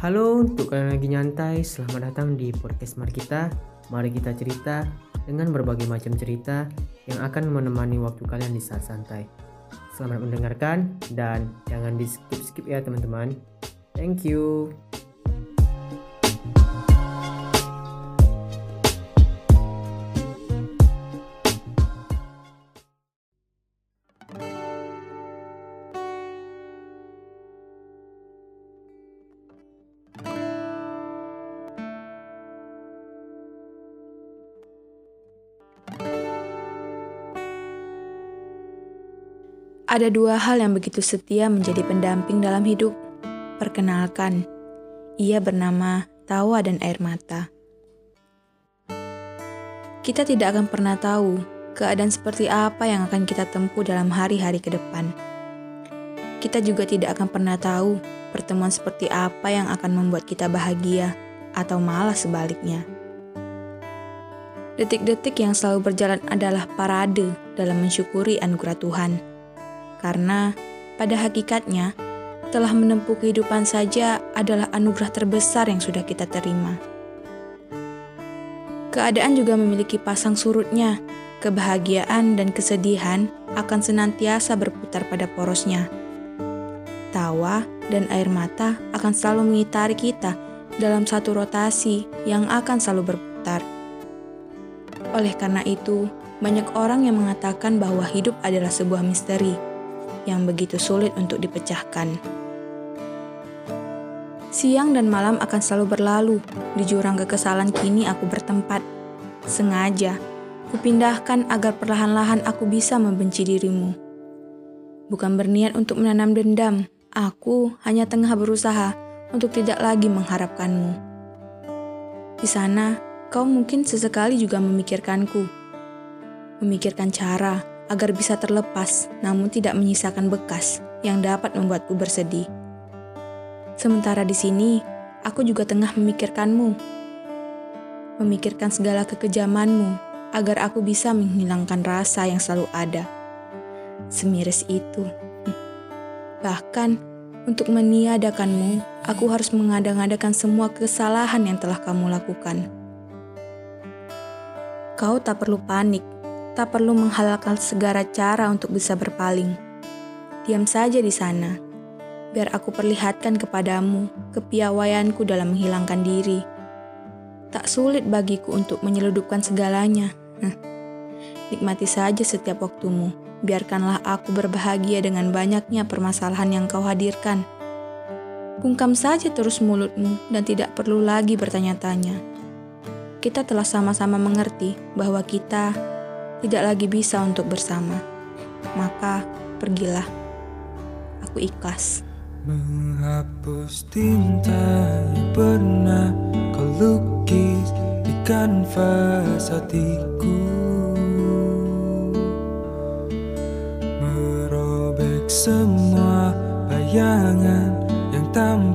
Halo untuk kalian lagi nyantai, selamat datang di podcast Mari Kita. Mari kita cerita dengan berbagai macam cerita yang akan menemani waktu kalian di saat santai. Selamat mendengarkan dan jangan di skip-skip ya teman-teman. Thank you. Ada dua hal yang begitu setia menjadi pendamping dalam hidup. Perkenalkan, ia bernama tawa dan air mata. Kita tidak akan pernah tahu keadaan seperti apa yang akan kita tempuh dalam hari-hari ke depan. Kita juga tidak akan pernah tahu pertemuan seperti apa yang akan membuat kita bahagia atau malah sebaliknya. Detik-detik yang selalu berjalan adalah parade dalam mensyukuri anugerah Tuhan karena pada hakikatnya telah menempuh kehidupan saja adalah anugerah terbesar yang sudah kita terima. Keadaan juga memiliki pasang surutnya, kebahagiaan dan kesedihan akan senantiasa berputar pada porosnya. Tawa dan air mata akan selalu mengitari kita dalam satu rotasi yang akan selalu berputar. Oleh karena itu, banyak orang yang mengatakan bahwa hidup adalah sebuah misteri yang begitu sulit untuk dipecahkan. Siang dan malam akan selalu berlalu, di jurang kekesalan kini aku bertempat. Sengaja, kupindahkan agar perlahan-lahan aku bisa membenci dirimu. Bukan berniat untuk menanam dendam, aku hanya tengah berusaha untuk tidak lagi mengharapkanmu. Di sana, kau mungkin sesekali juga memikirkanku. Memikirkan cara agar bisa terlepas namun tidak menyisakan bekas yang dapat membuatku bersedih. Sementara di sini, aku juga tengah memikirkanmu. Memikirkan segala kekejamanmu agar aku bisa menghilangkan rasa yang selalu ada. Semiris itu. Bahkan, untuk meniadakanmu, aku harus mengadang-adakan semua kesalahan yang telah kamu lakukan. Kau tak perlu panik tak perlu menghalalkan segala cara untuk bisa berpaling. Diam saja di sana, biar aku perlihatkan kepadamu kepiawaianku dalam menghilangkan diri. Tak sulit bagiku untuk menyeludupkan segalanya. Nikmati saja setiap waktumu. Biarkanlah aku berbahagia dengan banyaknya permasalahan yang kau hadirkan. Bungkam saja terus mulutmu dan tidak perlu lagi bertanya-tanya. Kita telah sama-sama mengerti bahwa kita tidak lagi bisa untuk bersama, maka pergilah. Aku ikhlas. Menghapus tinta yang pernah kau lukis di kanvas hatiku Merobek semua bayangan yang tampak